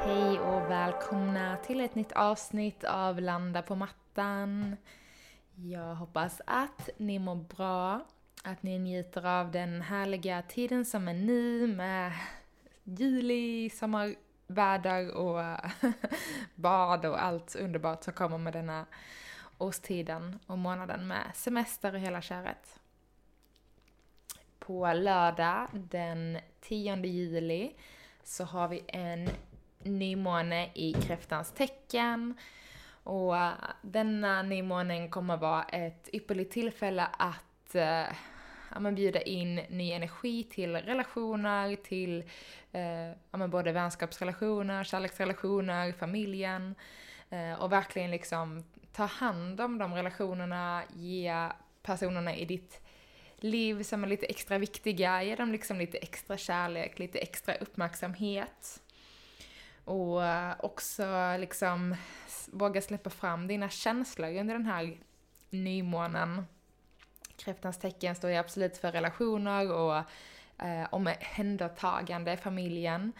Hej och välkomna till ett nytt avsnitt av Landa på mattan. Jag hoppas att ni mår bra, att ni njuter av den härliga tiden som är nu med juli, sommarväder och bad och allt underbart som kommer med denna årstiden och månaden med semester och hela köret. På lördag den 10 juli så har vi en nymåne i kräftans tecken. Och eh, denna nymånen kommer vara ett ypperligt tillfälle att uh, ja, men bjuda in ny energi till relationer, till uh, ja, men både vänskapsrelationer, kärleksrelationer, familjen. och verkligen liksom ta hand om de relationerna, ge personerna i ditt liv som är lite extra viktiga, ge dem liksom lite extra kärlek, lite extra uppmärksamhet. Och eh, också liksom våga släppa fram dina känslor under den här nymånen. Kräftans tecken står ju absolut för relationer och eh, omhändertagande i familjen.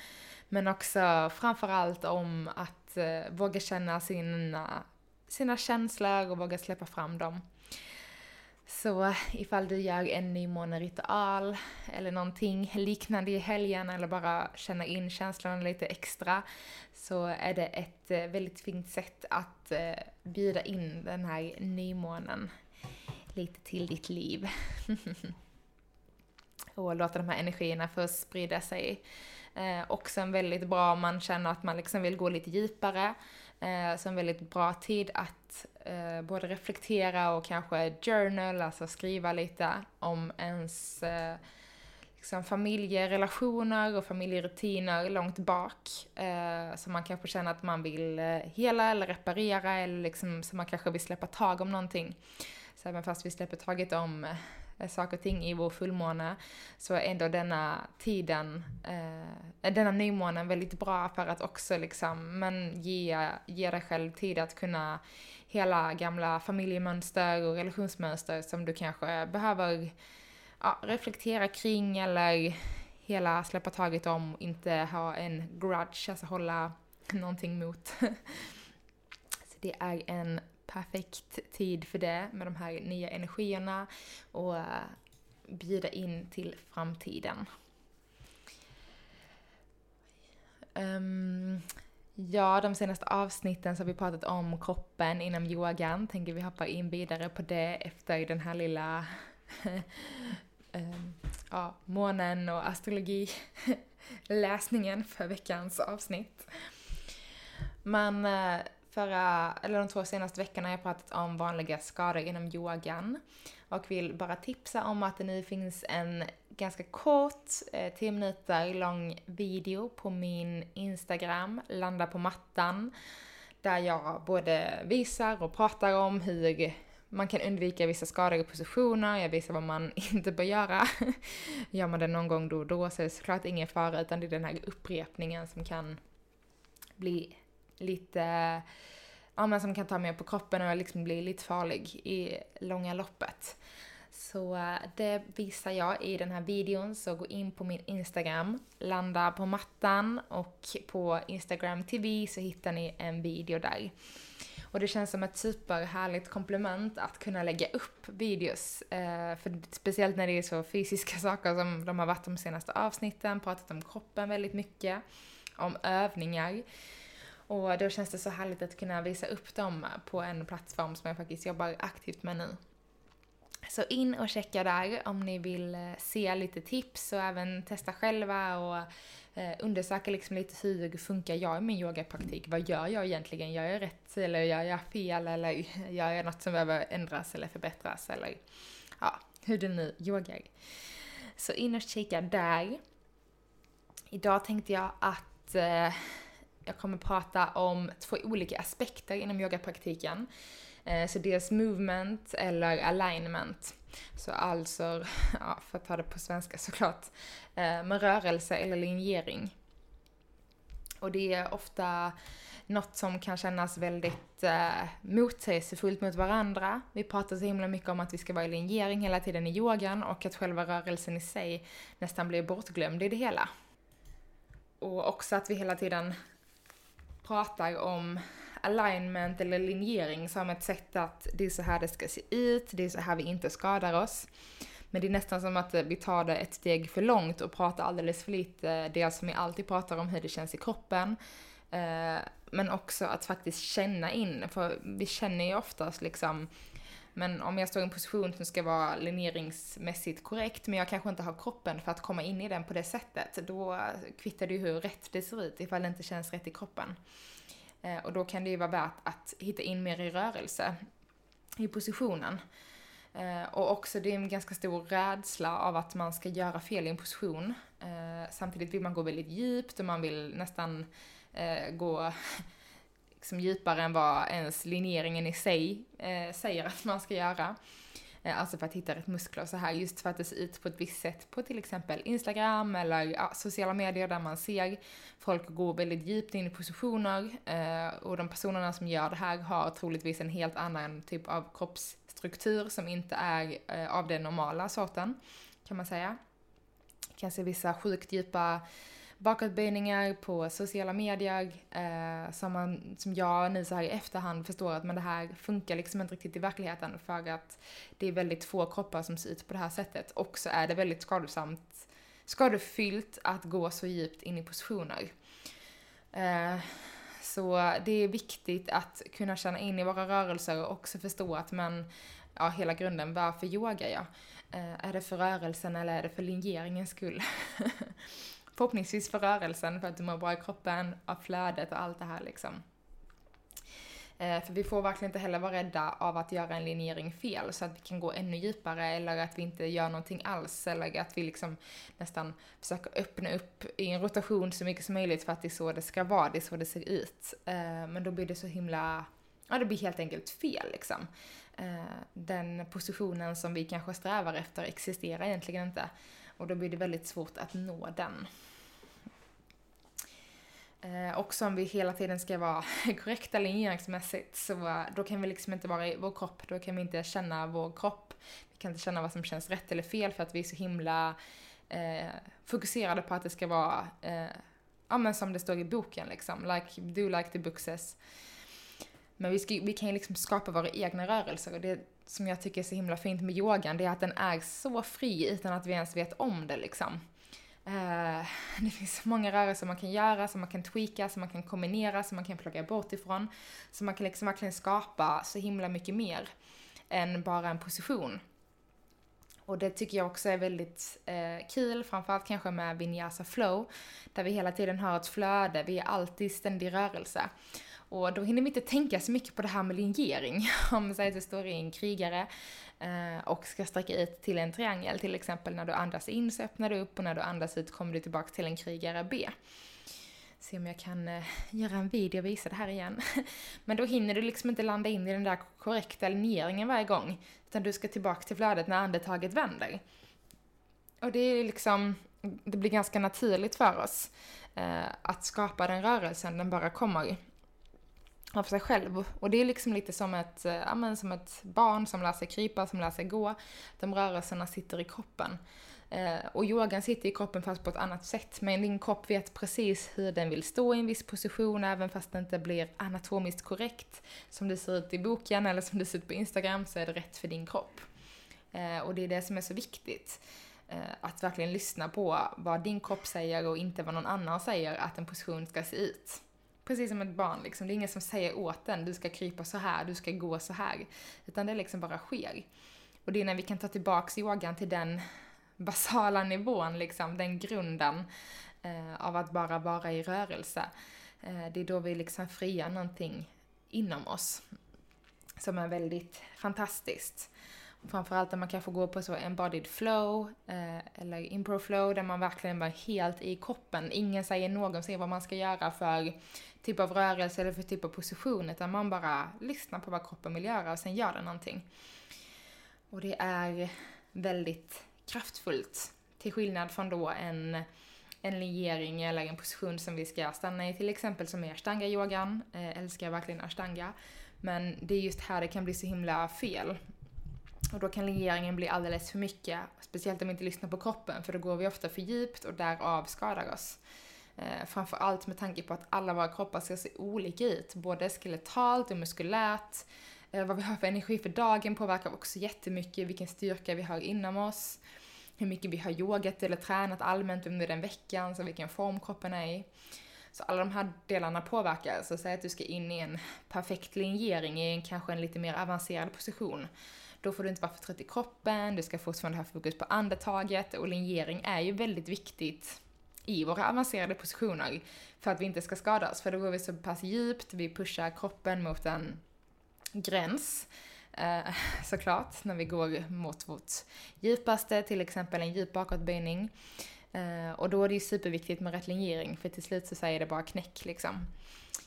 Men också framförallt om att eh, våga känna sina, sina känslor och våga släppa fram dem. Så ifall du gör en nymåneritual eller någonting liknande i helgen eller bara känner in känslorna lite extra så är det ett eh, väldigt fint sätt att eh, bjuda in den här nymånen lite till ditt liv. och låta de här energierna få sprida sig. Eh, också en väldigt bra om man känner att man liksom vill gå lite djupare Eh, så en väldigt bra tid att eh, både reflektera och kanske journal, alltså skriva lite om ens eh, liksom familjerelationer och familjerutiner långt bak. Eh, som man kanske känner att man vill eh, hela eller reparera eller liksom som man kanske vill släppa tag om någonting. Så även fast vi släpper taget om Eh, Eh, saker och ting i vår fullmåne så är ändå denna tiden, eh, eh denna nymånen väldigt bra för att också liksom, men ge, ge dig själv tid att kunna hela gamla familjemönster och relationsmönster som du kanske behöver ja, reflektera kring eller hela släppa taget om, inte ha en grudge, alltså hålla någonting mot. Så det är en perfekt tid för det med de här nya energierna och eh, bjuda in till framtiden. Um, ja, de senaste avsnitten så har vi pratat om kroppen inom yogan. Tänker vi hoppa in vidare på det efter den här lilla um, ja, månen och astrologiläsningen för veckans avsnitt. Men uh, förra, eller de två senaste veckorna har jag pratat om vanliga skador inom yogan. Och vill bara tipsa om att det nu finns en ganska kort, eh, 10 minuter lång video på min Instagram, Landa på mattan. Där jag både visar och pratar om hur man kan undvika vissa skador i positioner, jag visar vad man inte bör göra. Gör man det någon gång då och då så är det såklart ingen fara utan det är den här upprepningen som kan bli lite, ja men som kan ta mig upp på kroppen och liksom bli lite farlig i långa loppet. Så eh, det visar jag i den här videon, så gå in på min Instagram, landa på mattan och på Instagram TV så hittar ni en video där. Och det känns som ett superhärligt komplement att kunna lägga upp videos. Eh, för speciellt när det är så fysiska saker som de har varit de senaste avsnitten, pratat om kroppen väldigt mycket, om övningar. Och då känns det så härligt att kunna visa upp dem på en plattform som jag faktiskt jobbar aktivt med nu. Så in och checka där om ni vill eh, se lite tips och även testa själva och eh, undersöka liksom lite hur funkar jag i min yogapraktik? Vad gör jag egentligen? Gör jag rätt eller gör jag fel eller gör jag något som behöver ändras eller förbättras eller ja, hur du nu yogar. Så in och kika där. Idag tänkte jag att eh, jag kommer prata om två olika aspekter inom yogapraktiken. Eh, så dels movement eller alignment. Så alltså, ja, för att ta det på svenska såklart, eh, med rörelse eller linjering. Och det är ofta något som kan kännas väldigt eh, motsägelsefullt mot varandra. Vi pratar så himla mycket om att vi ska vara i linjering hela tiden i yogan och att själva rörelsen i sig nästan blir bortglömd i det hela. Och också att vi hela tiden pratar om alignment eller linjering som ett sätt att det är så här det ska se ut, det är så här vi inte skadar oss. Men det är nästan som att vi tar det ett steg för långt och pratar alldeles för lite, det som vi alltid pratar om, hur det känns i kroppen. Eh, men också att faktiskt känna in, för vi känner ju oftast liksom men om jag står i en position som ska vara linjeringsmässigt korrekt, men jag kanske inte har kroppen för att komma in i den på det sättet, då kvittar det ju hur rätt det ser ut ifall det inte känns rätt i kroppen. Eh, och då kan det ju vara värt att hitta in mer i rörelse i positionen. Eh, och också det är en ganska stor rädsla av att man ska göra fel i en position. Eh, samtidigt vill man gå väldigt djupt och man vill nästan gå liksom djupare än vad ens linjeringen i sig eh, säger att man ska göra. Eh, alltså för att hitta rätt muskler och så här, just för att det ser ut på ett visst sätt på till exempel Instagram eller ja, sociala medier där man ser folk gå väldigt djupt in i positioner eh, och de personerna som gör det här har troligtvis en helt annan typ av kroppsstruktur som inte är eh, av den normala sorten, kan man säga. Kan se vissa sjukt djupa bakåtböjningar på sociala medier eh, som, man, som jag nu så här i efterhand förstår att men det här funkar liksom inte riktigt i verkligheten för att det är väldigt få kroppar som ser ut på det här sättet och så är det väldigt skadesamt, skadefyllt att gå så djupt in i positioner. Eh, så det är viktigt att kunna känna in i våra rörelser och också förstå att men, ja, hela grunden, varför yogar jag? Eh, är det för rörelsen eller är det för linjeringens skull? förhoppningsvis för rörelsen, för att du mår bra i kroppen, av flödet och allt det här liksom. Eh, för vi får verkligen inte heller vara rädda av att göra en linjering fel så att vi kan gå ännu djupare eller att vi inte gör någonting alls eller att vi liksom nästan försöker öppna upp i en rotation så mycket som möjligt för att det är så det ska vara, det är så det ser ut. Eh, men då blir det så himla, ja det blir helt enkelt fel liksom. Eh, den positionen som vi kanske strävar efter existerar egentligen inte och då blir det väldigt svårt att nå den. Eh, också om vi hela tiden ska vara korrekta linjeringsmässigt så eh, då kan vi liksom inte vara i vår kropp, då kan vi inte känna vår kropp. Vi kan inte känna vad som känns rätt eller fel för att vi är så himla eh, fokuserade på att det ska vara, eh, ja men som det står i boken liksom, like, do like the book says. Men vi, ska, vi kan ju liksom skapa våra egna rörelser och det som jag tycker är så himla fint med yogan, det är att den är så fri utan att vi ens vet om det liksom. Eh, det finns många rörelser man kan göra, som man kan tweaka, som man kan kombinera, som man kan plocka bort ifrån. Så man kan liksom verkligen skapa så himla mycket mer än bara en position. Och det tycker jag också är väldigt eh, kul, framförallt kanske med Vinyasa Flow, där vi hela tiden har ett flöde, vi är alltid i ständig rörelse. Och då hinner vi inte tänka så mycket på det här med linjering. Om säg att du står i en krigare eh, och ska sträcka ut till en triangel, till exempel när du andas in så öppnar du upp och när du andas ut kommer du tillbaka till en krigare B. Se om jag kan eh, göra en video och visa det här igen. Men då hinner du liksom inte landa in i den där korrekta linjeringen varje gång, utan du ska tillbaka till flödet när andetaget vänder. Och det är liksom, det blir ganska naturligt för oss eh, att skapa den rörelsen, den bara kommer av sig själv. Och det är liksom lite som ett, eh, ja, men som ett barn som lär sig krypa, som lär sig gå. De rörelserna sitter i kroppen. Eh, och yogan sitter i kroppen fast på ett annat sätt. Men din kropp vet precis hur den vill stå i en viss position även fast det inte blir anatomiskt korrekt. Som det ser ut i boken eller som det ser ut på Instagram så är det rätt för din kropp. Eh, och det är det som är så viktigt. Eh, att verkligen lyssna på vad din kropp säger och inte vad någon annan säger att en position ska se ut precis som ett barn liksom. Det är ingen som säger åt den, du ska krypa så här, du ska gå så här. Utan det liksom bara sker. Och det är när vi kan ta tillbaks yogan till den basala nivån, liksom, den grunden eh, av att bara vara i rörelse. Eh, det är då vi liksom friar någonting inom oss som är väldigt fantastiskt. Framförallt när man kanske går på så embodied flow eh, eller improv flow där man verkligen var helt i kroppen. Ingen säger någonsin vad man ska göra för typ av rörelse eller för typ av position utan man bara lyssnar på vad kroppen vill göra och sen gör den någonting. Och det är väldigt kraftfullt till skillnad från då en en linjering eller en position som vi ska stanna i, till exempel som är ashtanga-yogan. Eh, älskar jag verkligen ashtanga. Men det är just här det kan bli så himla fel. Och då kan linjeringen bli alldeles för mycket, speciellt om vi inte lyssnar på kroppen, för då går vi ofta för djupt och därav skadar oss. Eh, framförallt med tanke på att alla våra kroppar ska se olika ut, både skeletalt och muskulärt. Eh, vad vi har för energi för dagen påverkar också jättemycket vilken styrka vi har inom oss hur mycket vi har yogat eller tränat allmänt under den veckan, så vilken form kroppen är i. Så alla de här delarna påverkar. Så säg att du ska in i en perfekt linjering i en kanske en lite mer avancerad position. Då får du inte vara för trött i kroppen, du ska fortfarande ha fokus på andetaget och linjering är ju väldigt viktigt i våra avancerade positioner för att vi inte ska skadas. För då går vi så pass djupt, vi pushar kroppen mot en gräns eh, såklart, när vi går mot vårt djupaste, till exempel en djup bakåtböjning. Eh, och då är det ju superviktigt med rätt linjering, för till slut så säger det bara knäck liksom.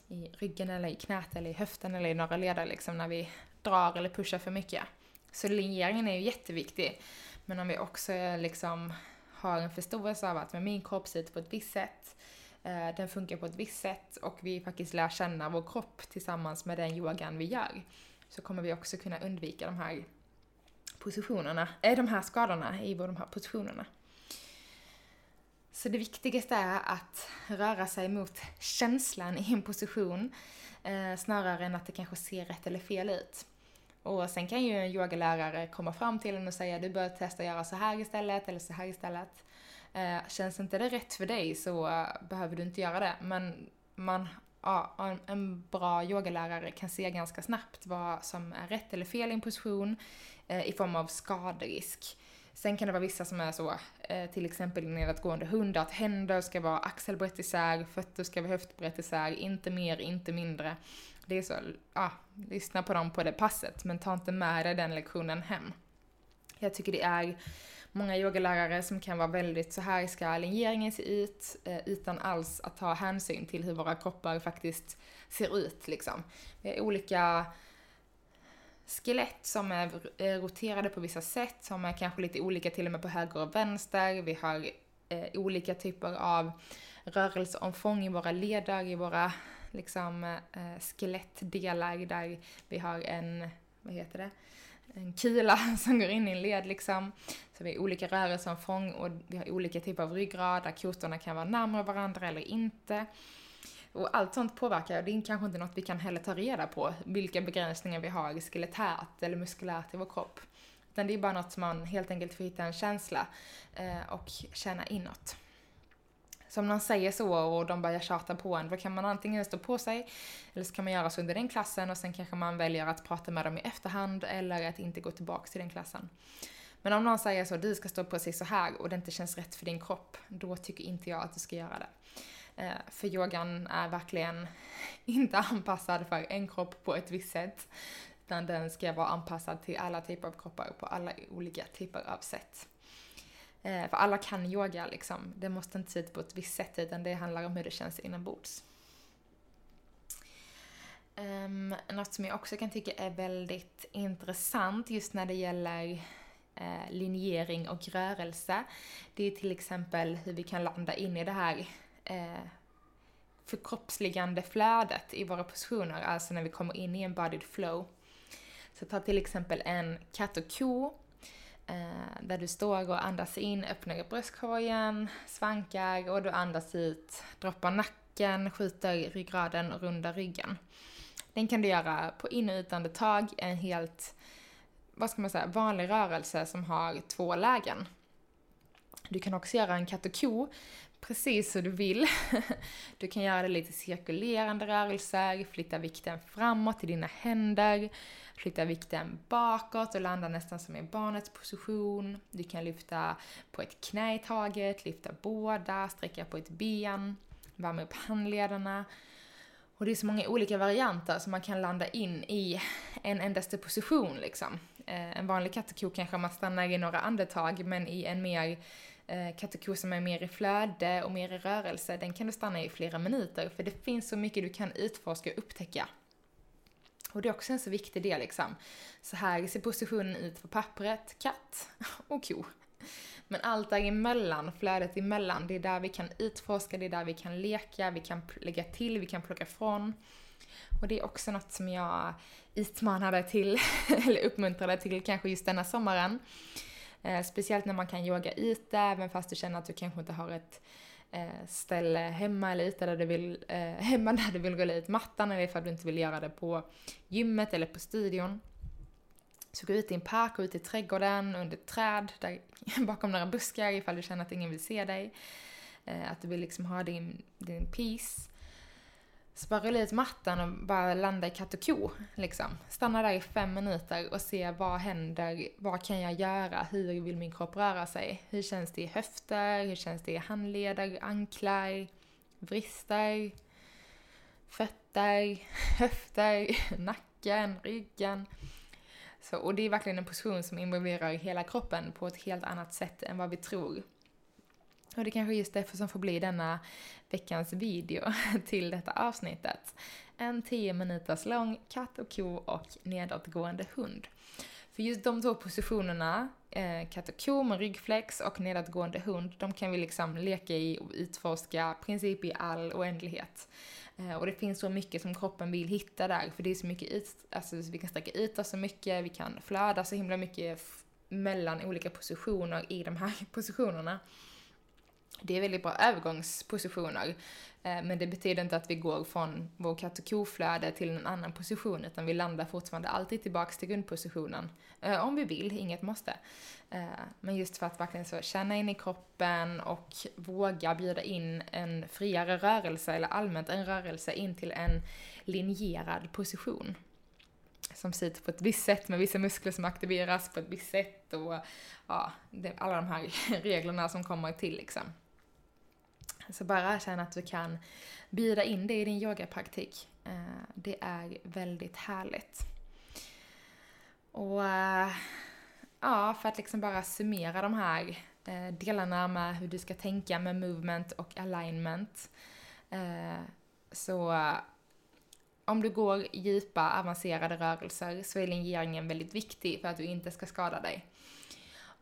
I ryggen eller i knät eller i höften eller i några leder liksom när vi drar eller pushar för mycket. Så linjeringen är ju jätteviktig. Men om vi också liksom har en förståelse av att min kropp ser ut på ett visst sätt, eh, den funkar på ett visst sätt och vi faktiskt lär känna vår kropp tillsammans med den yogan vi gör så kommer vi också kunna undvika de här positionerna, äh, de här skadorna i de här positionerna. Så det viktigaste är att röra sig mot känslan i en position eh, snarare än att det kanske ser rätt eller fel ut. Och sen kan ju en yogalärare komma fram till en och säga du bör testa att göra så här istället eller så här istället. Eh, känns inte det rätt för dig så eh, behöver du inte göra det. Men man ja, en bra yogalärare kan se ganska snabbt vad som är rätt eller fel i en position eh, i form av skaderisk. Sen kan det vara vissa som är så, eh, till exempel nedåtgående hund, att händer ska vara axelbrett isär, fötter ska vara höftbrett isär, inte mer, inte mindre. Det är så, ja, lyssna på dem på det passet, men ta inte med dig den lektionen hem. Jag tycker det är många yogalärare som kan vara väldigt så här ska linjeringen se ut eh, utan alls att ta hänsyn till hur våra kroppar faktiskt ser ut liksom. Vi har olika skelett som är eh, roterade på vissa sätt, som är kanske lite olika till och med på höger och vänster. Vi har eh, olika typer av rörelseomfång i våra leder, i våra liksom, eh, skelettdelar där vi har en, vad heter det, en kula som går in i en led liksom. Så vi har olika rörelseomfång och vi har olika typer av ryggrad där kotorna kan vara närmare varandra eller inte. Och allt sånt påverkar, och det är kanske inte något vi kan heller ta reda på, vilka begränsningar vi har skeletärt eller muskulärt i vår kropp. Utan det är bara något som man helt enkelt får hitta en känsla eh, och känna inåt. Så om någon säger så och de börjar tjata på en, då kan man antingen stå på sig, eller så kan man göra så under den klassen och sen kanske man väljer att prata med dem i efterhand eller att inte gå tillbaka till den klassen. Men om någon säger så, du ska stå på sig så här och det inte känns rätt för din kropp, då tycker inte jag att du ska göra det. Eh, för yogan är verkligen inte anpassad för en kropp på ett visst sätt, utan den ska vara anpassad till alla typer av kroppar på alla olika typer av sätt. Eh, för alla kan yoga liksom. Det måste inte se ut på ett visst sätt utan det handlar om hur det känns inombords. Um, något som jag också kan tycka är väldigt intressant just när det gäller eh, linjering och rörelse, det är till exempel hur vi kan landa in i det här eh, förkroppsligande flödet i våra positioner, alltså när vi kommer in i en bodied flow. Så ta till exempel en katt och ko Eh, där du står och andas in, öppnar upp bröstkorgen, svankar och du andas ut, droppar nacken, skjuter ryggraden och rundar ryggen. Den kan du göra på in och utandetag, en helt, vad ska man säga, vanlig rörelse som har två lägen. Du kan också göra en katt och ko, precis hur du vill. Du kan göra det lite cirkulerande rörelser, flytta vikten framåt till dina händer, flytta vikten bakåt och landa nästan som i barnets position. Du kan lyfta på ett knä i taget, lyfta båda, sträcka på ett ben, värma upp handlederna. Och det är så många olika varianter som man kan landa in i en endaste position liksom. Eh, en vanlig katt och ko kanske man stannar i några andetag, men i en mer eh, katt och ko som är mer i flöde och mer i rörelse, den kan du stanna i flera minuter, för det finns så mycket du kan utforska och upptäcka. Och det är också en så viktig del liksom. Så här ser positionen ut på pappret, katt och ko. Men allt däremellan, flödet emellan, det är där vi kan utforska, det är där vi kan leka, vi kan lägga till, vi kan plocka ifrån. Och det är också något som jag utmanade till, eller uppmuntrade till kanske just denna sommaren. Eh, speciellt när man kan yoga ute, även fast du känner att du kanske inte har ett eh, ställe hemma eller ute där du vill, eh, hemma där du vill gå ut mattan eller ifall du inte vill göra det på gymmet eller på studion. Så gå ut i en park, gå ut i trädgården, under ett träd, där, bakom några buskar ifall du känner att ingen vill se dig. Eh, att du vill liksom ha din, din peace. Så bara rulla ut mattan och bara landa i katt och ko. Liksom. Stanna där i fem minuter och se vad händer, vad kan jag göra, hur vill min kropp röra sig? Hur känns det i höfter, hur känns det i handleder, anklar, vrister, fötter, höfter, nacken, ryggen. Så, och det är verkligen en position som involverar hela kroppen på ett helt annat sätt än vad vi tror. Och det kanske är just därför som får bli denna veckans video till detta avsnittet. En 10 minuters lång katt och ko och nedåtgående hund. För just de två positionerna, eh, katt och ko med ryggflex och nedåtgående hund, de kan vi liksom leka i och utforska princip i all oändlighet. Eh, och det finns så mycket som kroppen vill hitta där, för det är så mycket ut, alltså vi kan sträcka ut oss så mycket, vi kan flöda så himla mycket mellan olika positioner i de här positionerna. Det är väldigt bra övergångspositioner. Eh, men det betyder inte att vi går från vår katt och koflöde till en annan position, utan vi landar fortfarande alltid tillbaks till grundpositionen. Eh, om vi vill, inget måste. Eh, men just för att verkligen så känna in i kroppen och våga bjuda in en friare rörelse, eller allmänt en rörelse in till en linjerad position. Som sitter på ett visst sätt med vissa muskler som aktiveras på ett visst sätt och ja, alla de här reglerna som kommer till liksom. Så bara erkänn att du kan bjuda in det i din yogapraktik. Eh, det är väldigt härligt. Och eh, ja, för att liksom bara summera de här eh, delarna med hur du ska tänka med movement och alignment. Så om du går djupa, avancerade rörelser så är linjeringen väldigt viktig för att du inte ska skada dig.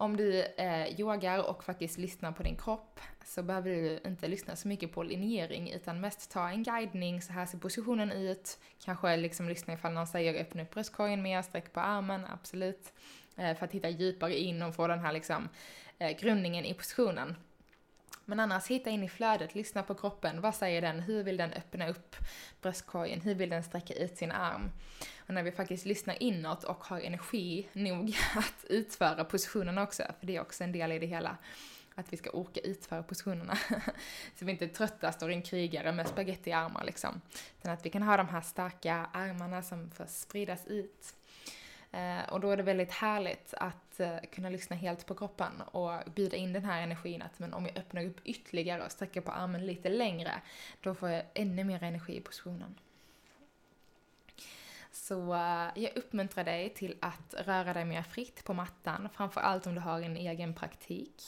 Om du eh, yogar och faktiskt lyssnar på din kropp så behöver du inte lyssna så mycket på linjering utan mest ta en guidning, så här ser positionen ut. Kanske liksom lyssna ifall någon säger öppna upp bröstkorgen mer, sträck på armen, absolut. Eh, för att hitta djupare in och få den här liksom eh, grundningen i positionen. Men annars, hitta in i flödet, lyssna på kroppen. Vad säger den? Hur vill den öppna upp bröstkorgen? Hur vill den sträcka ut sin arm? Och när vi faktiskt lyssnar inåt och har energi nog att utföra positionerna också, för det är också en del i det hela, att vi ska orka utföra positionerna. så vi inte är trötta, står en krigare med spagettiarmar liksom. Utan att vi kan ha de här starka armarna som får spridas ut. Eh, och då är det väldigt härligt att eh, kunna lyssna helt på kroppen och bjuda in den här energin att men om jag öppnar upp ytterligare och sträcker på armen lite längre, då får jag ännu mer energi i positionen. Så eh, jag uppmuntrar dig till att röra dig mer fritt på mattan, framförallt om du har en egen praktik.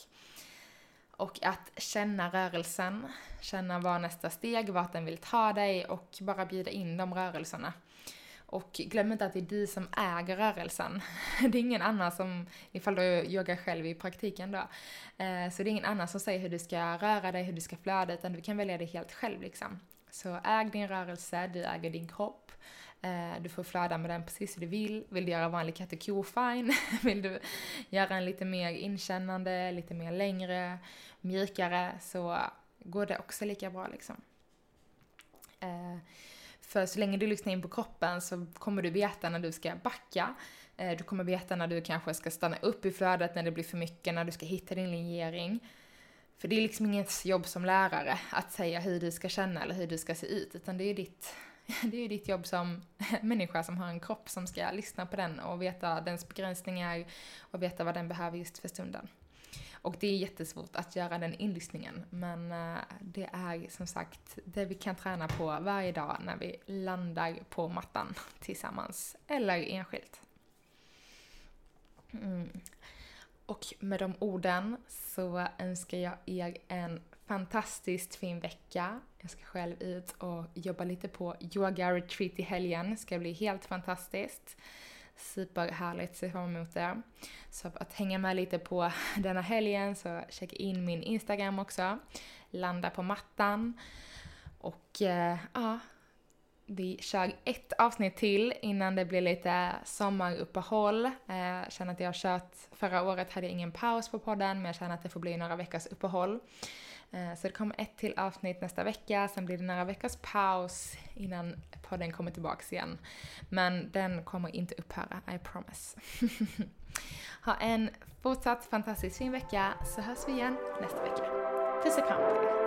Och att känna rörelsen, känna vad nästa steg, vart den vill ta dig och bara bjuda in de rörelserna. Och glöm inte att det är du som äger rörelsen. Det är ingen annan som, ifall du yogar själv i praktiken då, eh, så det är ingen annan som säger hur du ska röra dig, hur du ska flöda, utan du kan välja det helt själv liksom. Så äg din rörelse, du äger din kropp. Eh, du får flöda med den precis hur du vill. Vill du göra vanlig katt och ko, fine. Vill du göra en lite mer inkännande, lite mer längre, mjukare, så går det också lika bra liksom. Eh, för så länge du lyssnar in på kroppen så kommer du veta när du ska backa. Eh, du kommer veta när du kanske ska stanna upp i flödet när det blir för mycket, när du ska hitta din linjering. För det är liksom inget jobb som lärare att säga hur du ska känna eller hur du ska se ut, utan det är ditt, det är ditt jobb som människa som har en kropp som ska lyssna på den och veta dens begränsningar och veta vad den behöver just för stunden. Och det är jättesvårt att göra den inlyssningen, men eh, det är som sagt det vi kan träna på varje dag när vi landar på mattan tillsammans, eller enskilt. Mm. Och med de orden så önskar jag er en fantastiskt fin vecka. Jag ska själv ut och jobba lite på yoga retreat i helgen. Det ska bli helt fantastiskt. Superhärligt, ser fram emot det. Så för att hänga med lite på denna helgen så checka in min Instagram också. Landa på mattan. Och eh, ja, vi kör ett avsnitt till innan det blir lite sommaruppehåll. Eh, känner att jag har kört, förra året hade jag ingen paus på podden men jag känner att det får bli några veckors uppehåll. Eh, så det kommer ett till avsnitt nästa vecka, sen blir det några veckors paus innan podden kommer tillbaks igen. Men den kommer inte upphöra, I promise. ha en fortsatt fantastiskt fin vecka så hörs vi igen nästa vecka. Puss och kram på er!